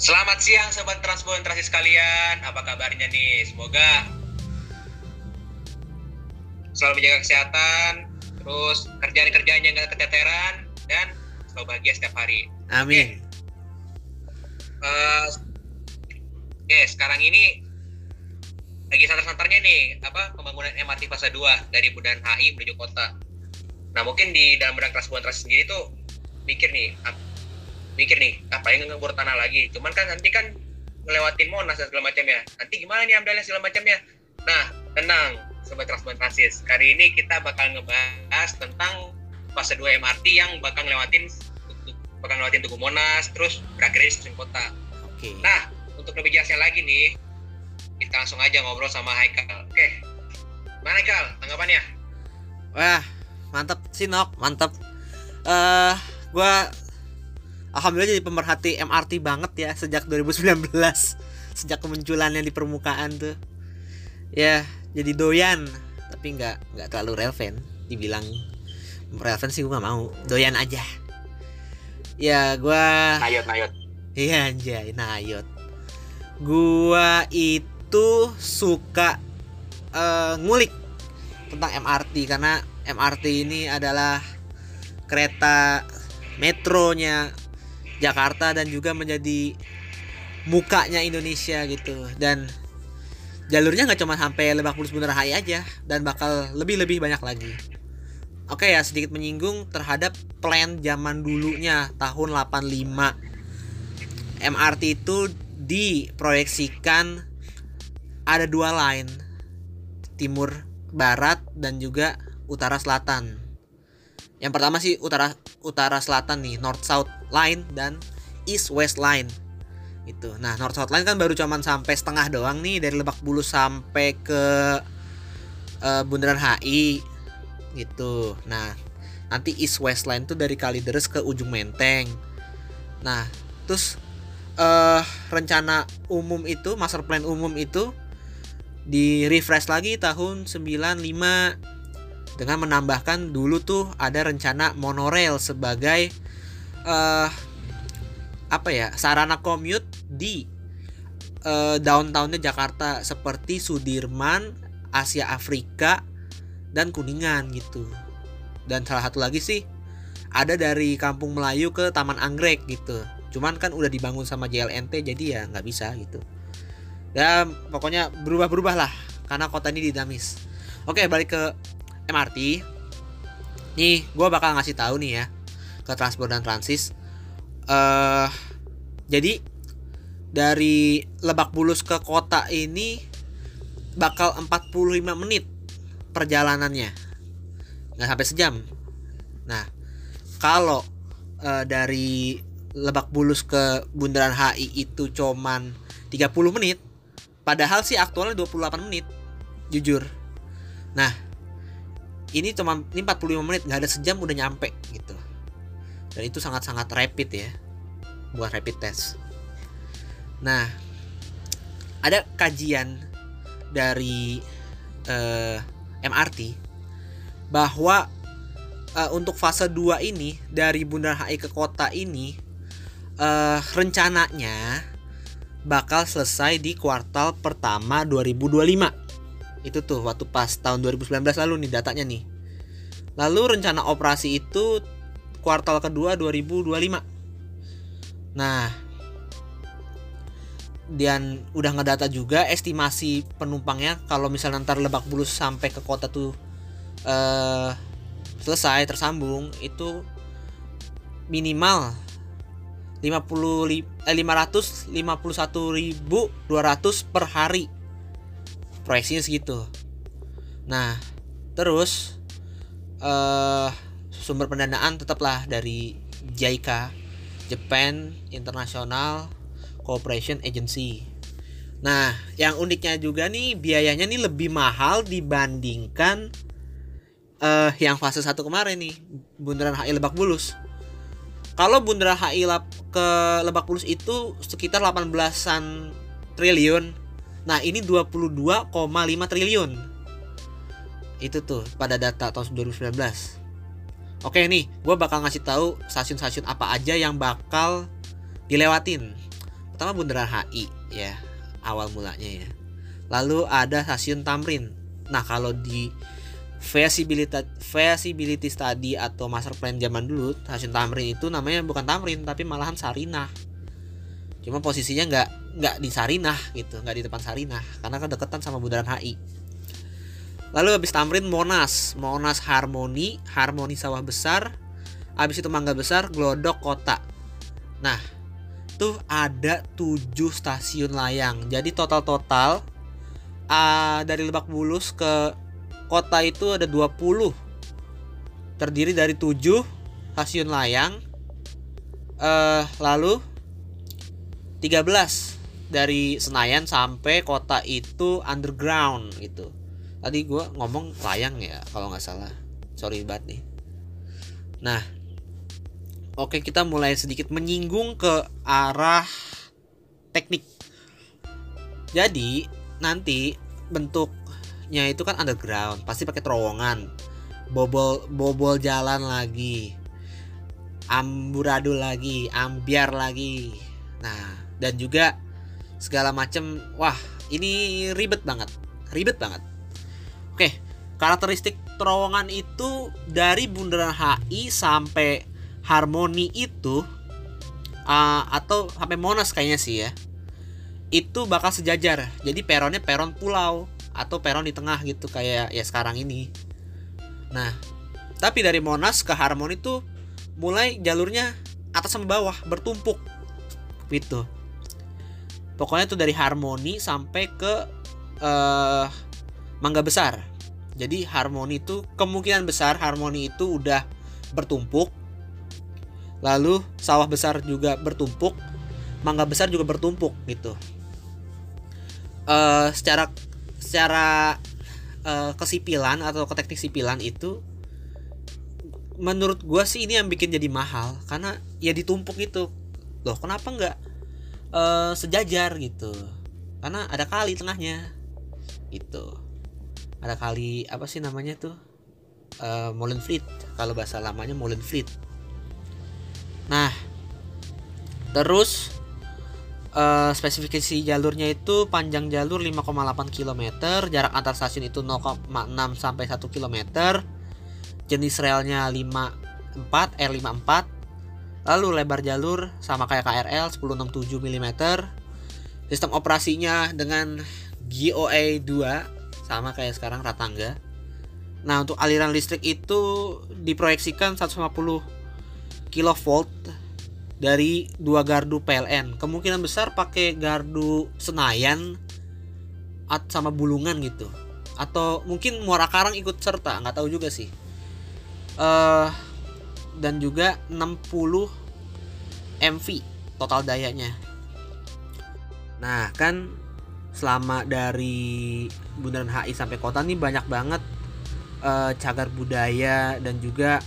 Selamat siang sobat transportasi sekalian. Apa kabarnya nih? Semoga selalu menjaga kesehatan, terus kerjaan-kerjaannya nggak keteteran dan selalu bahagia setiap hari. Amin. Uh, Oke, sekarang ini lagi santar-santarnya nih apa pembangunan MRT fase 2 dari Bundaran HI menuju kota. Nah, mungkin di dalam benak transportasi sendiri tuh mikir nih, mikir nih apa yang ngebor tanah lagi? Cuman kan nanti kan ngelewatin Monas dan segala macamnya. Nanti gimana nih amdalnya segala macamnya? Nah tenang sobat transplantasis kali ini kita bakal ngebahas tentang fase 2 MRT yang bakal ngelewatin bakal ngelewatin Tugu Monas terus berakhir di stasiun kota. Oke. Okay. nah untuk lebih jelasnya lagi nih kita langsung aja ngobrol sama Haikal. Oke. Mana Haikal? Tanggapannya? Wah mantap sih Nok mantap uh, eh, gue Alhamdulillah jadi pemerhati MRT banget ya sejak 2019 sejak kemunculannya di permukaan tuh. Ya jadi doyan. Tapi nggak nggak terlalu relevan. Dibilang relevan sih gue nggak mau. Doyan aja. Ya gue nayot nayot. Iya anjay nayot. Gue itu suka uh, ngulik tentang MRT karena MRT ini adalah kereta metronya Jakarta dan juga menjadi mukanya Indonesia gitu dan jalurnya nggak cuma sampai Lebak Bulus Bundaran aja dan bakal lebih-lebih banyak lagi. Oke ya sedikit menyinggung terhadap plan zaman dulunya tahun 85 MRT itu diproyeksikan ada dua line timur barat dan juga utara selatan. Yang pertama sih utara utara selatan nih north south line dan east west line. Itu. Nah north south line kan baru cuman sampai setengah doang nih dari Lebak Bulus sampai ke uh, Bundaran HI gitu. Nah nanti east west line tuh dari Kalideres ke ujung Menteng. Nah terus uh, rencana umum itu master plan umum itu di refresh lagi tahun 95 dengan menambahkan dulu tuh ada rencana monorail sebagai uh, apa ya sarana kommute di uh, downtownnya Jakarta seperti Sudirman, Asia Afrika dan Kuningan gitu. Dan salah satu lagi sih ada dari Kampung Melayu ke Taman Anggrek gitu. Cuman kan udah dibangun sama JLNT jadi ya nggak bisa gitu. Dan pokoknya berubah-berubah lah karena kota ini dinamis. Oke balik ke MRT nih gue bakal ngasih tahu nih ya ke transport dan transis. Uh, jadi dari Lebak Bulus ke kota ini bakal 45 menit perjalanannya. Nggak sampai sejam. Nah kalau uh, dari Lebak Bulus ke Bundaran HI itu cuman 30 menit padahal sih aktualnya 28 menit jujur. Nah ini cuma ini 45 menit nggak ada sejam udah nyampe gitu dan itu sangat-sangat rapid ya buat rapid test. Nah ada kajian dari uh, eh, MRT bahwa uh, untuk fase 2 ini dari Bundaran HI ke kota ini uh, rencananya bakal selesai di kuartal pertama 2025 itu tuh waktu pas tahun 2019 lalu nih datanya nih. Lalu rencana operasi itu kuartal kedua 2025 nah dan udah ngedata juga estimasi penumpangnya kalau misalnya ntar Lebak Bulus sampai ke kota tuh uh, selesai tersambung itu minimal 50 eh, 551.200 per hari. Proyeksinya segitu. Nah terus uh, sumber pendanaan tetaplah dari JICA Japan International Cooperation Agency nah yang uniknya juga nih biayanya nih lebih mahal dibandingkan uh, yang fase 1 kemarin nih Bundaran HI Lebak Bulus kalau Bundaran HI ke Lebak Bulus itu sekitar 18-an triliun Nah, ini 22,5 triliun. Itu tuh pada data tahun 2019. Oke nih, gue bakal ngasih tahu stasiun-stasiun apa aja yang bakal dilewatin. pertama Bundaran HI ya awal mulanya ya. Lalu ada stasiun Tamrin. Nah kalau di feasibility feasibility study atau master plan zaman dulu stasiun Tamrin itu namanya bukan Tamrin tapi malahan Sarinah. Cuma posisinya nggak nggak di Sarinah gitu nggak di depan Sarinah karena deketan sama Bundaran HI lalu habis Tamrin Monas. Monas Harmoni Harmoni Sawah Besar. Habis itu Mangga Besar Glodok Kota. Nah tuh ada 7 stasiun layang. Jadi total total uh, dari Lebak Bulus ke kota itu ada 20 terdiri dari 7 stasiun layang uh, lalu 13 dari Senayan sampai kota itu underground gitu tadi gue ngomong layang ya kalau nggak salah sorry banget nih nah Oke, kita mulai sedikit menyinggung ke arah teknik. Jadi, nanti bentuknya itu kan underground, pasti pakai terowongan. Bobol bobol jalan lagi. Amburadul lagi, ambiar lagi. Nah, dan juga segala macam wah, ini ribet banget. Ribet banget. Karakteristik terowongan itu dari Bundaran HI sampai Harmoni itu uh, atau sampai Monas kayaknya sih ya itu bakal sejajar. Jadi peronnya peron pulau atau peron di tengah gitu kayak ya sekarang ini. Nah tapi dari Monas ke Harmoni itu mulai jalurnya atas sama bawah bertumpuk gitu. Pokoknya tuh dari Harmoni sampai ke uh, Mangga Besar jadi Harmoni itu kemungkinan besar Harmoni itu udah bertumpuk. Lalu sawah besar juga bertumpuk mangga besar juga bertumpuk gitu. Uh, secara secara uh, kesipilan atau ke teknik sipilan itu menurut gue sih ini yang bikin jadi mahal. Karena ya ditumpuk itu loh kenapa nggak uh, sejajar gitu? Karena ada kali tengahnya itu ada kali apa sih namanya tuh uh, Molenfleet kalau bahasa lamanya Molenfleet Nah, terus uh, spesifikasi jalurnya itu panjang jalur 5,8 km, jarak antar stasiun itu 0,6 sampai 1 km. Jenis relnya 54 R54. Lalu lebar jalur sama kayak KRL 1067 mm. Sistem operasinya dengan GOA 2 sama kayak sekarang Ratangga. Nah, untuk aliran listrik itu diproyeksikan 150 kilovolt dari dua gardu PLN. Kemungkinan besar pakai gardu Senayan sama Bulungan gitu. Atau mungkin Muara Karang ikut serta, nggak tahu juga sih. Uh, dan juga 60 MV total dayanya. Nah, kan selama dari Bundaran HI sampai kota nih banyak banget uh, cagar budaya dan juga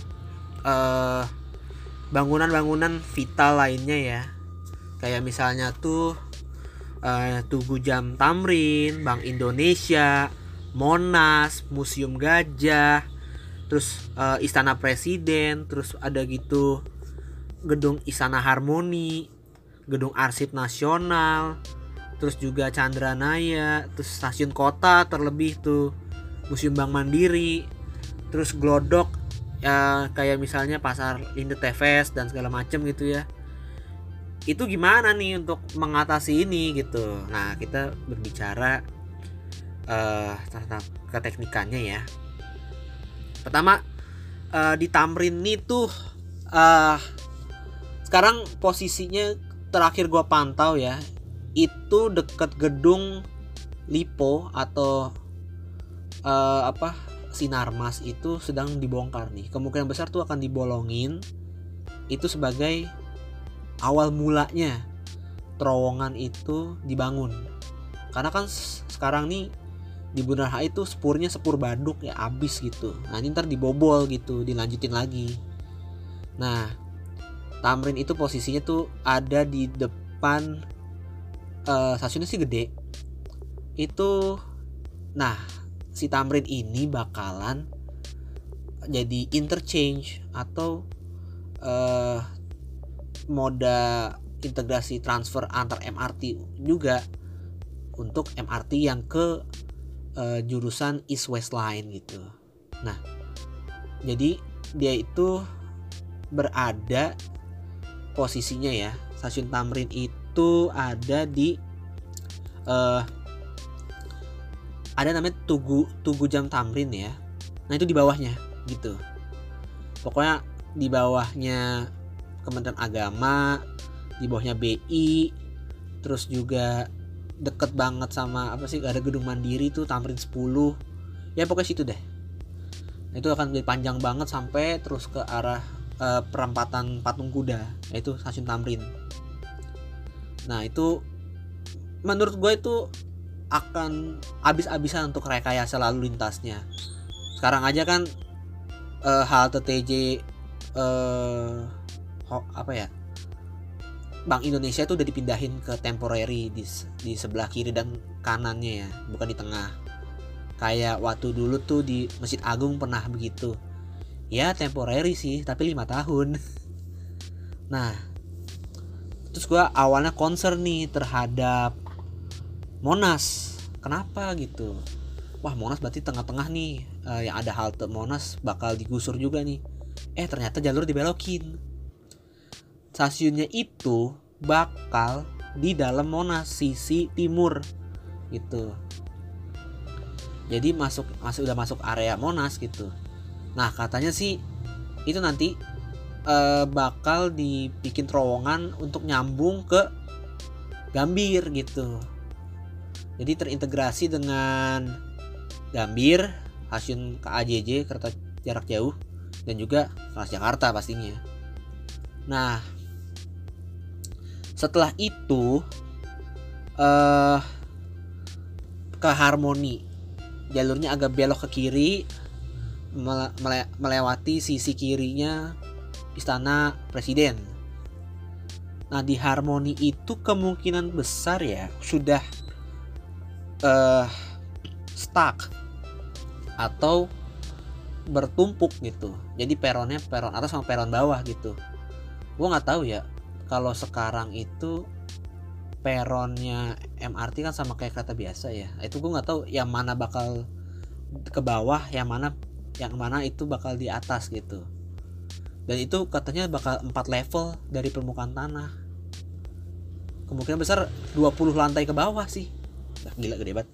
uh, bangunan-bangunan vital lainnya ya. Kayak misalnya tuh uh, Tugu Jam Tamrin, Bank Indonesia, Monas, Museum Gajah, terus uh, Istana Presiden, terus ada gitu gedung Istana Harmoni, gedung Arsip Nasional, terus juga Chandranaya, terus stasiun kota terlebih tuh Museum Bank Mandiri, terus Glodok ya kayak misalnya pasar Indo TVS dan segala macem gitu ya. Itu gimana nih untuk mengatasi ini gitu? Nah kita berbicara uh, tentang keteknikannya ya. Pertama uh, di Tamrin itu uh, sekarang posisinya terakhir gua pantau ya itu deket gedung Lipo atau uh, apa Sinarmas itu sedang dibongkar nih. Kemungkinan besar tuh akan dibolongin itu sebagai awal mulanya terowongan itu dibangun. Karena kan sekarang nih di Bundaran HI itu spurnya sepur baduk ya abis gitu. Nah ini ntar dibobol gitu, dilanjutin lagi. Nah Tamrin itu posisinya tuh ada di depan uh, stasiunnya sih gede. Itu nah si Tamrin ini bakalan jadi interchange atau uh, moda integrasi transfer antar MRT juga untuk MRT yang ke uh, jurusan East West Line gitu. Nah, jadi dia itu berada posisinya ya stasiun Tamrin itu ada di uh, ada namanya Tugu Tugu Jam Tamrin ya. Nah itu di bawahnya gitu. Pokoknya di bawahnya Kementerian Agama, di bawahnya BI, terus juga deket banget sama apa sih ada gedung mandiri tuh Tamrin 10 ya pokoknya situ deh nah, itu akan jadi panjang banget sampai terus ke arah uh, perempatan patung kuda yaitu stasiun Tamrin nah itu menurut gue itu akan habis-habisan untuk rekayasa lalu lintasnya sekarang aja kan uh, halte TJ uh, apa ya Bank Indonesia itu udah dipindahin ke temporary di, di sebelah kiri dan kanannya ya, bukan di tengah. Kayak waktu dulu tuh di Masjid Agung pernah begitu. Ya temporary sih, tapi lima tahun. Nah, terus gue awalnya concern nih terhadap Monas. Kenapa gitu? Wah Monas berarti tengah-tengah nih uh, yang ada halte Monas bakal digusur juga nih. Eh ternyata jalur dibelokin stasiunnya itu bakal di dalam Monas sisi timur gitu jadi masuk masih udah masuk area Monas gitu nah katanya sih itu nanti uh, bakal dibikin terowongan untuk nyambung ke Gambir gitu. Jadi terintegrasi dengan Gambir stasiun KAJJ kereta jarak jauh dan juga Transjakarta pastinya. Nah setelah itu uh, ke harmoni. Jalurnya agak belok ke kiri mele melewati sisi kirinya istana presiden. Nah di harmoni itu kemungkinan besar ya sudah uh, stuck atau bertumpuk gitu. Jadi peronnya peron atas sama peron bawah gitu. Gue nggak tahu ya kalau sekarang itu peronnya MRT kan sama kayak kereta biasa ya. Itu gue nggak tahu yang mana bakal ke bawah yang mana yang mana itu bakal di atas gitu dan itu katanya bakal 4 level dari permukaan tanah. Kemungkinan besar 20 lantai ke bawah sih. Nah, gila gede banget.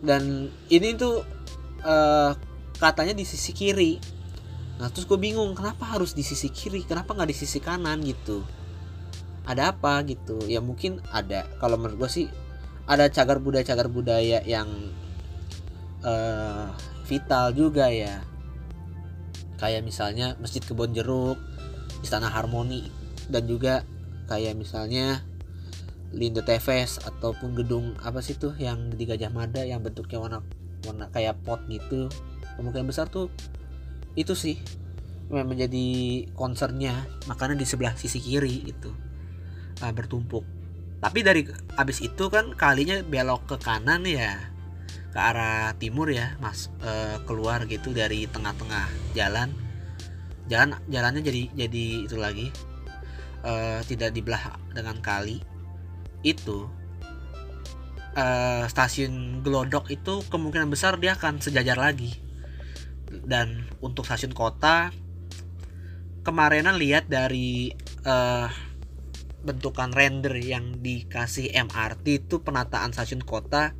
Dan ini tuh uh, katanya di sisi kiri. Nah terus gue bingung kenapa harus di sisi kiri? Kenapa nggak di sisi kanan gitu? Ada apa gitu? Ya mungkin ada. Kalau menurut gue sih ada cagar budaya cagar budaya yang uh, vital juga ya kayak misalnya masjid kebon jeruk istana harmoni dan juga kayak misalnya Lindo Teves ataupun gedung apa sih tuh yang di Gajah Mada yang bentuknya warna warna kayak pot gitu. Kemungkinan besar tuh itu sih yang menjadi concernnya. Makanya di sebelah sisi kiri itu uh, bertumpuk. Tapi dari abis itu kan kalinya belok ke kanan ya ke arah timur ya mas uh, keluar gitu dari tengah-tengah jalan. Jalan jalannya jadi jadi itu lagi uh, tidak dibelah dengan kali. Itu uh, stasiun Glodok itu kemungkinan besar dia akan sejajar lagi. Dan untuk stasiun kota kemarinan lihat dari uh, bentukan render yang dikasih MRT itu penataan stasiun kota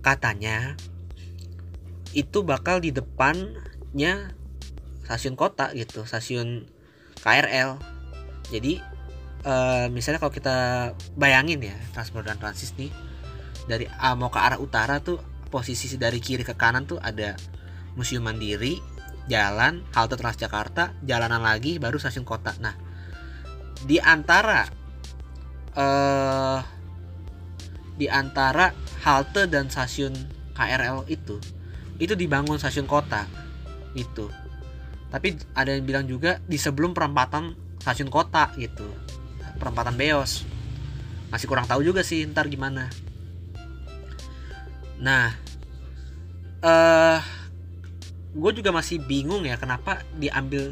katanya itu bakal di depannya stasiun kota gitu stasiun KRL jadi uh, misalnya kalau kita bayangin ya transport dan transis nih dari A mau ke arah utara tuh posisi dari kiri ke kanan tuh ada Museum Mandiri, jalan halte Transjakarta, jalanan lagi baru stasiun kota. Nah, di antara uh, di antara halte dan stasiun KRL itu itu dibangun stasiun kota itu. Tapi ada yang bilang juga di sebelum perempatan stasiun kota gitu. Perempatan Beos. Masih kurang tahu juga sih ntar gimana. Nah, eh uh, gue juga masih bingung ya kenapa diambil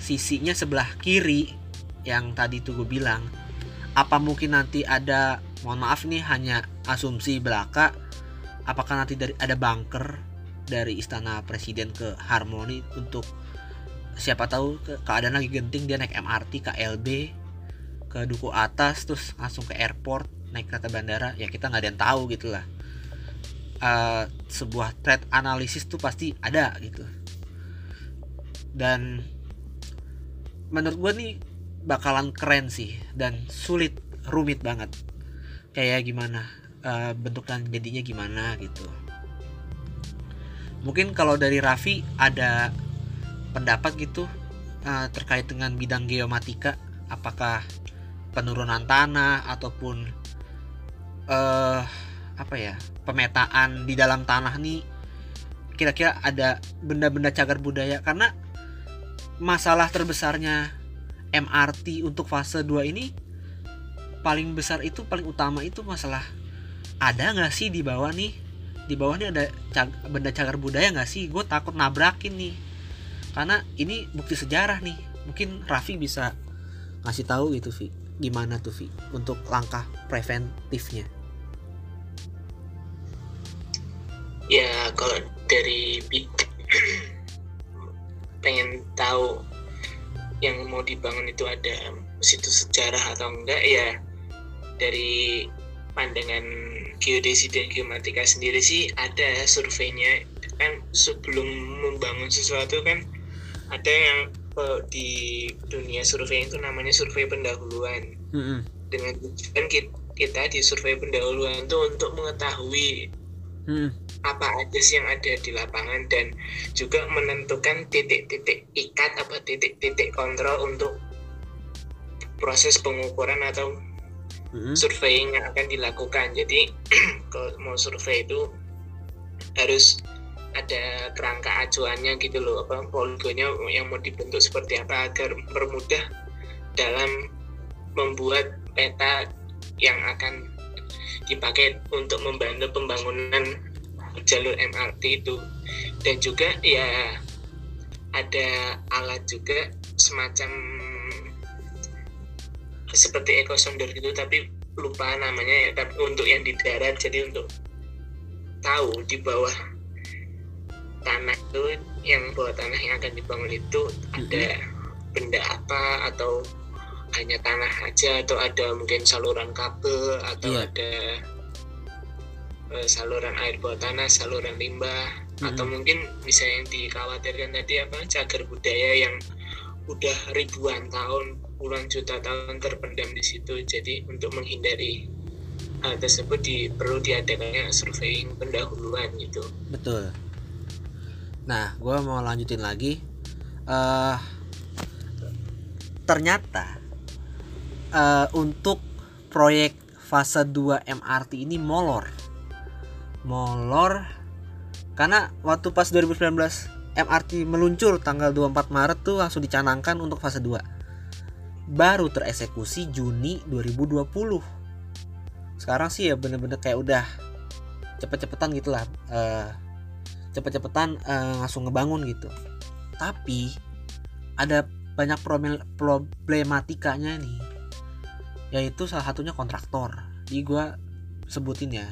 sisinya sebelah kiri yang tadi tuh gue bilang apa mungkin nanti ada mohon maaf nih hanya asumsi belaka? Apakah nanti dari ada bunker dari istana presiden ke Harmoni untuk siapa tahu ke, keadaan lagi genting dia naik MRT KLB ke duku atas terus langsung ke airport naik kereta bandara ya kita nggak ada yang tahu gitu lah. Uh, sebuah threat analisis tuh pasti ada gitu. Dan menurut gue nih bakalan keren sih dan sulit rumit banget. Kayak gimana uh, bentukan jadinya gimana gitu. Mungkin kalau dari Raffi ada pendapat gitu uh, terkait dengan bidang geomatika? Apakah penurunan tanah ataupun uh, apa ya pemetaan di dalam tanah nih kira-kira ada benda-benda cagar budaya? Karena masalah terbesarnya MRT untuk fase 2 ini paling besar itu paling utama itu masalah ada nggak sih di bawah nih? Di bawah nih ada cag benda cagar budaya nggak sih? Gue takut nabrakin nih. Karena ini bukti sejarah nih. Mungkin Raffi bisa ngasih tahu gitu Vi gimana tuh Vi untuk langkah preventifnya? Ya kalau dari pengen tahu yang mau dibangun itu ada situs sejarah atau enggak ya dari pandangan geodesi dan geomatika sendiri sih ada surveinya kan sebelum membangun sesuatu kan ada yang di dunia survei itu namanya survei pendahuluan mm -hmm. dengan tujuan kita di survei pendahuluan itu untuk mengetahui hmm. Apa aja sih yang ada di lapangan dan juga menentukan titik-titik ikat apa titik-titik kontrol untuk proses pengukuran atau hmm. survei yang akan dilakukan jadi kalau mau survei itu harus ada kerangka acuannya gitu loh apa poligonnya yang mau dibentuk seperti apa agar mempermudah dalam membuat peta yang akan dipakai untuk membantu pembangunan jalur MRT itu. Dan juga ya ada alat juga semacam seperti eco sounder gitu tapi lupa namanya ya tapi untuk yang di darat. Jadi untuk tahu di bawah tanah itu yang bawah tanah yang akan dibangun itu ada benda apa atau hanya tanah aja atau ada mungkin saluran kabel atau yeah. ada saluran air bawah tanah, saluran limbah mm-hmm. atau mungkin bisa yang dikhawatirkan tadi apa cagar budaya yang udah ribuan tahun, puluhan juta tahun terpendam di situ. Jadi untuk menghindari hal tersebut di, perlu diadakannya surveying pendahuluan gitu. Betul. Nah, gue mau lanjutin lagi. Uh, ternyata uh, untuk proyek fase 2 MRT ini molor. Molor karena waktu pas 2019 MRT meluncur tanggal 24 Maret tuh langsung dicanangkan untuk fase 2. Baru tereksekusi Juni 2020. Sekarang sih ya bener-bener kayak udah cepet-cepetan gitulah uh, cepet-cepetan uh, langsung ngebangun gitu tapi ada banyak problematikanya nih yaitu salah satunya kontraktor jadi gue sebutin ya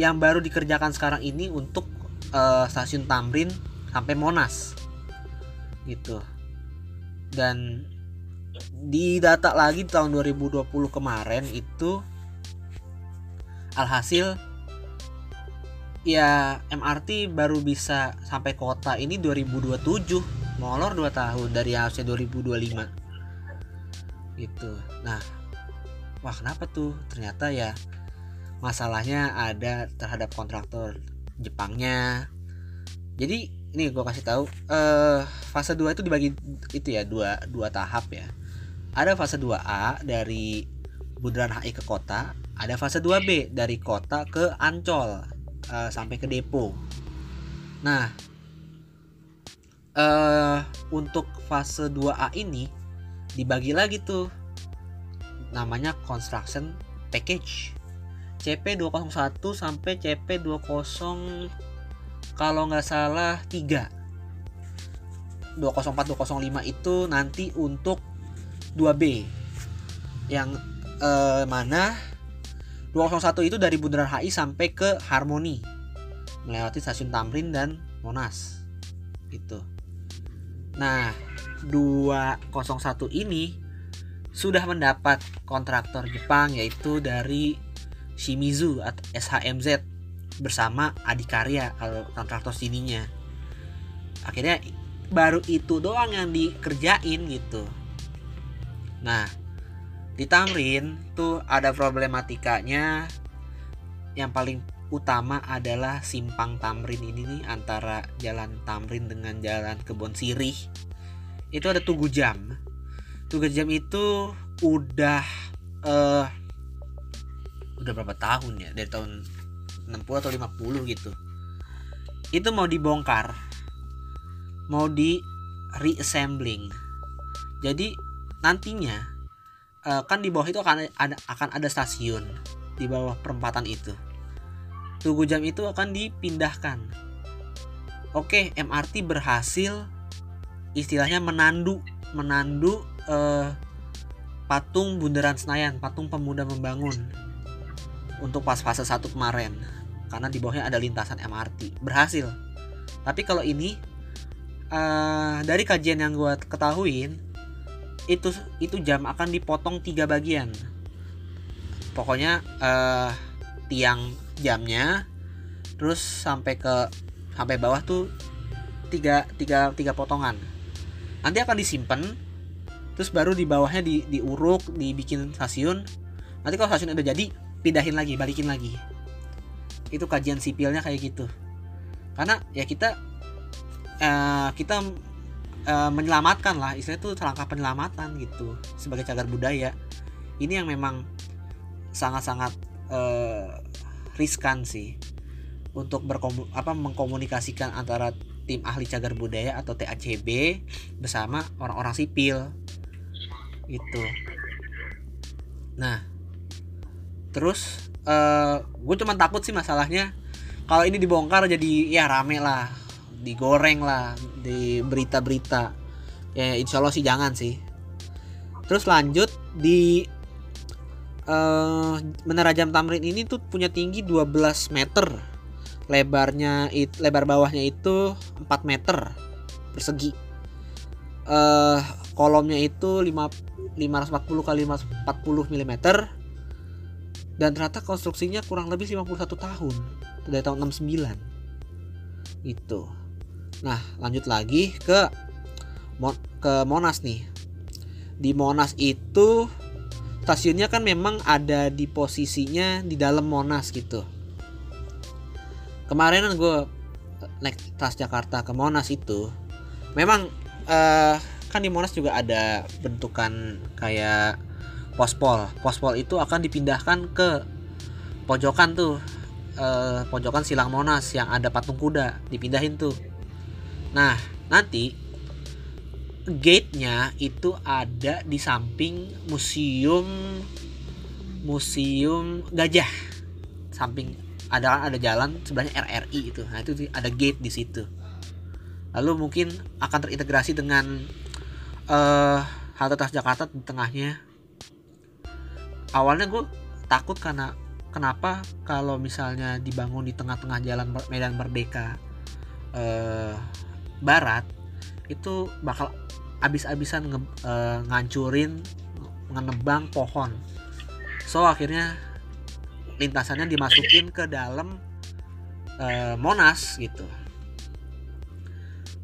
yang baru dikerjakan sekarang ini untuk uh, stasiun Tamrin sampai Monas. Gitu. Dan di data lagi tahun 2020 kemarin itu alhasil ya MRT baru bisa sampai kota ini 2027 molor 2 tahun dari harusnya 2025 gitu. Nah wah kenapa tuh? Ternyata ya masalahnya ada terhadap kontraktor Jepangnya. Jadi ini gue kasih tahu uh, fase 2 itu dibagi itu ya dua dua tahap ya. Ada fase 2A dari Bundaran HI ke kota ada fase 2B dari kota ke Ancol uh, sampai ke depo. Nah uh, untuk fase 2A ini dibagi lagi tuh namanya construction package CP201 sampai CP20 kalau nggak salah 3 204 205 itu nanti untuk 2B yang eh, mana? 201 itu dari Bundaran HI sampai ke Harmoni. Melewati stasiun Tamrin dan Monas. Itu nah 201 ini sudah mendapat kontraktor Jepang yaitu dari Shimizu atau SHMZ bersama Adikarya kalau kontraktor sininya akhirnya baru itu doang yang dikerjain gitu. Nah di Tamrin tuh ada problematikanya. Yang paling utama adalah simpang Tamrin ini nih antara jalan Tamrin dengan jalan Kebon Sirih. Itu ada tunggu jam. Tunggu jam itu udah eh udah berapa tahun ya dari tahun 60 atau 50 gitu. Itu mau dibongkar mau di reassembling. Jadi nantinya eh, kan di bawah itu akan ada akan ada stasiun di bawah perempatan itu. Tunggu jam itu akan dipindahkan. Oke MRT berhasil istilahnya menandu menandu eh, patung Bundaran Senayan patung pemuda membangun untuk pas fase 1 kemarin. Karena di bawahnya ada lintasan MRT berhasil. Tapi kalau ini eh, dari kajian yang gue ketahuin itu itu jam akan dipotong tiga bagian. Pokoknya eh, tiang jamnya terus sampai ke sampai bawah tuh tiga tiga tiga potongan. Nanti akan disimpan terus baru di bawahnya di diuruk dibikin stasiun. Nanti kalau stasiun udah jadi pindahin lagi balikin lagi. Itu kajian sipilnya kayak gitu. Karena ya kita eh, kita eh, menyelamatkan lah. Istilahnya itu langkah penyelamatan gitu sebagai cagar budaya. Ini yang memang sangat-sangat eh, riskan sih untuk berkomu apa mengkomunikasikan antara tim ahli cagar budaya atau TACB bersama orang-orang sipil. Gitu nah terus eh gue cuma takut sih masalahnya kalau ini dibongkar jadi ya rame lah digoreng lah di berita-berita. Ya insya Allah sih jangan sih. Terus lanjut di eh menara jam Tamrin ini tuh punya tinggi 12 meter. Lebarnya it, lebar bawahnya itu 4 meter persegi. Eh kolomnya itu 5, 540 kali 540 mm dan ternyata konstruksinya kurang lebih 51 tahun dari tahun 69 itu nah lanjut lagi ke ke Monas nih. Di Monas itu stasiunnya kan memang ada di posisinya di dalam Monas gitu. Kemarin gue naik Transjakarta ke Monas itu memang eh, kan di Monas juga ada bentukan kayak pospol. Pospol itu akan dipindahkan ke pojokan tuh. Eh, pojokan silang Monas yang ada patung kuda dipindahin tuh. Nah nanti gate-nya itu ada di samping museum museum gajah. Samping ada ada jalan sebelahnya RRI itu. Nah itu ada gate di situ. Lalu mungkin akan terintegrasi dengan eh halte Transjakarta di tengahnya awalnya gue takut karena kenapa kalau misalnya dibangun di tengah-tengah jalan Medan Merdeka eh, Barat itu bakal abis-abisan nge- eh, ngancurin ngenebang pohon. So akhirnya lintasannya dimasukin ke dalam eh, Monas gitu.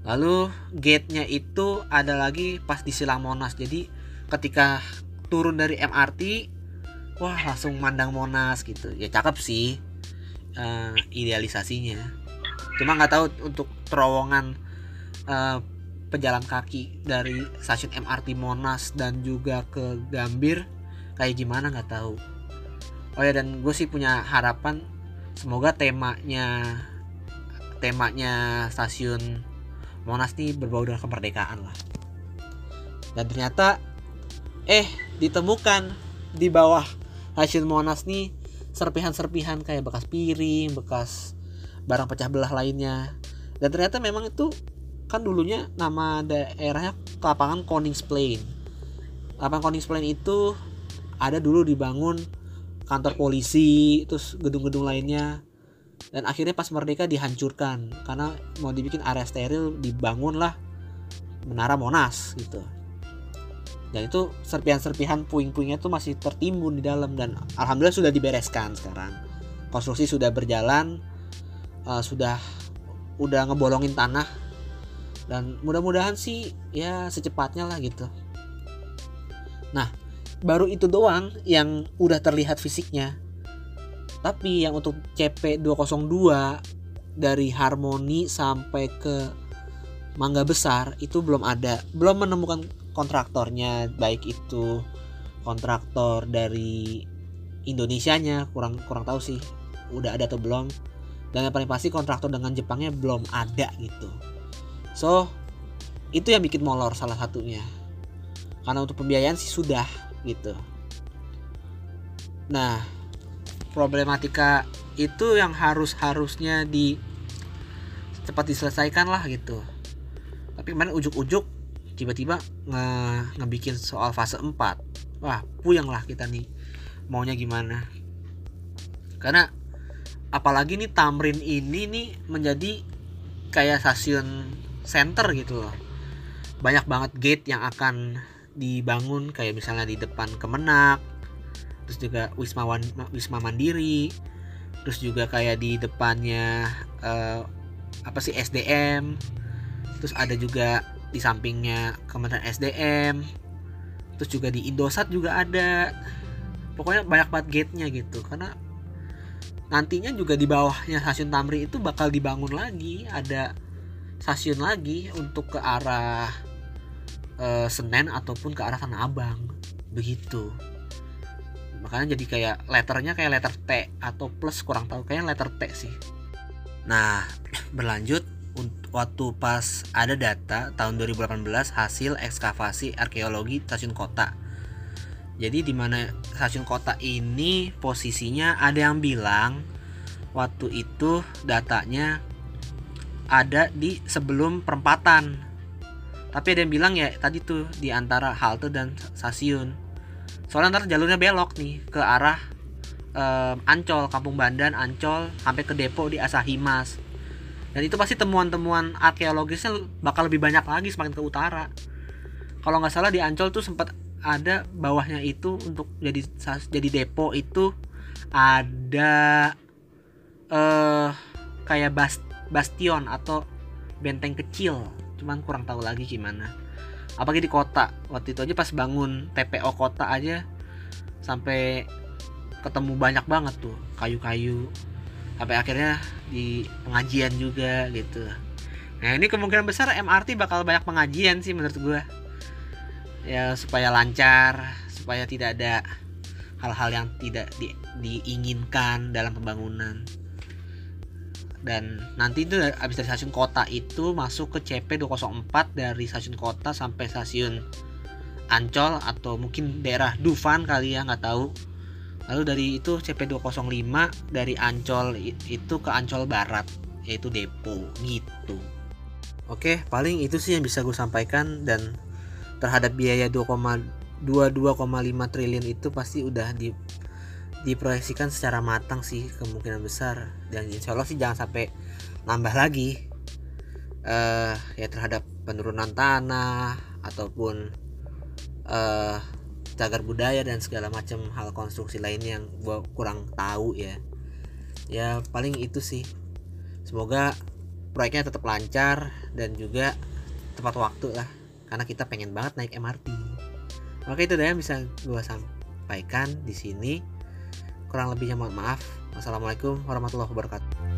Lalu gate-nya itu ada lagi pas di silang Monas. Jadi ketika turun dari MRT wah langsung mandang Monas gitu. Ya cakep sih eh, idealisasinya. Cuma nggak tahu untuk terowongan eh, pejalan kaki dari stasiun MRT Monas dan juga ke Gambir kayak gimana nggak tahu. Oh ya dan gue sih punya harapan semoga temanya temanya stasiun Monas nih berbau dengan kemerdekaan lah. Dan ternyata eh ditemukan di bawah stasiun Monas nih serpihan-serpihan kayak bekas piring bekas barang pecah belah lainnya. Dan ternyata memang itu kan dulunya nama daerahnya lapangan Koningsplein lapangan Konings Plan itu ada dulu dibangun kantor polisi terus gedung-gedung lainnya. Dan akhirnya pas merdeka dihancurkan karena mau dibikin area steril dibangunlah menara Monas gitu dan itu serpihan-serpihan puing-puingnya tuh masih tertimbun di dalam dan alhamdulillah sudah dibereskan sekarang. Konstruksi sudah berjalan uh, sudah udah ngebolongin tanah. Dan mudah-mudahan sih ya secepatnya lah gitu. Nah baru itu doang yang udah terlihat fisiknya. Tapi yang untuk CP202 dari Harmoni sampai ke Mangga Besar itu belum ada. Belum menemukan kontraktornya baik itu kontraktor dari Indonesianya kurang kurang tahu sih udah ada atau belum. Dan yang paling pasti kontraktor dengan Jepangnya belum ada gitu. So itu yang bikin molor salah satunya. Karena untuk pembiayaan sih sudah gitu. Nah problematika itu yang harus harusnya di cepat diselesaikan lah gitu. Tapi kemarin ujuk-ujuk tiba-tiba nge ngebikin soal fase 4 wah puyeng lah kita nih. Maunya gimana? Karena apalagi nih Tamrin ini nih menjadi kayak stasiun center gitu loh. Banyak banget gate yang akan dibangun kayak misalnya di depan Kemenak terus juga Wisma Wan, Wisma Mandiri terus juga kayak di depannya uh, apa sih SDM terus ada juga di sampingnya Kementerian SDM terus juga di Indosat juga ada. Pokoknya banyak banget gate-nya gitu karena nantinya juga di bawahnya stasiun Tamri itu bakal dibangun lagi ada stasiun lagi untuk ke arah e, Senen ataupun ke arah Tanah Abang begitu. Makanya jadi kayak letternya kayak letter T atau plus kurang tahu kayaknya letter T sih. Nah berlanjut waktu pas ada data tahun 2018 hasil ekskavasi arkeologi stasiun kota. Jadi di mana stasiun kota ini posisinya ada yang bilang waktu itu datanya ada di sebelum perempatan. Tapi ada yang bilang ya tadi tuh di antara halte dan stasiun. Soalnya ntar jalurnya belok nih ke arah Ancol, Kampung Bandan, Ancol sampai ke depo di Asahimas dan itu pasti temuan-temuan arkeologisnya bakal lebih banyak lagi semakin ke utara. Kalau nggak salah di Ancol tuh sempat ada bawahnya itu untuk jadi jadi depo itu ada uh, kayak bas, bastion atau benteng kecil. Cuman kurang tahu lagi gimana. Apalagi di kota. Waktu itu aja pas bangun TPO kota aja sampai ketemu banyak banget tuh kayu-kayu sampai akhirnya di pengajian juga gitu. Nah ini kemungkinan besar MRT bakal banyak pengajian sih menurut gue ya supaya lancar supaya tidak ada hal-hal yang tidak di, diinginkan dalam pembangunan. Dan nanti itu habis dari stasiun kota itu masuk ke CP 204 dari stasiun kota sampai stasiun Ancol atau mungkin daerah Dufan kali ya nggak tahu lalu dari itu CP205 dari Ancol itu ke Ancol Barat yaitu depo gitu. Oke paling itu sih yang bisa gue sampaikan dan terhadap biaya 2,22,5 triliun itu pasti udah di diproyeksikan secara matang sih kemungkinan besar. Dan insya Allah sih jangan sampai nambah lagi uh, ya terhadap penurunan tanah ataupun uh, cagar budaya dan segala macam hal konstruksi lainnya yang gue kurang tahu ya. Ya paling itu sih. Semoga proyeknya tetap lancar dan juga tepat waktu lah. Karena kita pengen banget naik MRT oke itu deh yang bisa gue sampaikan di sini. Kurang lebihnya mohon maaf. Wassalamualaikum warahmatullahi wabarakatuh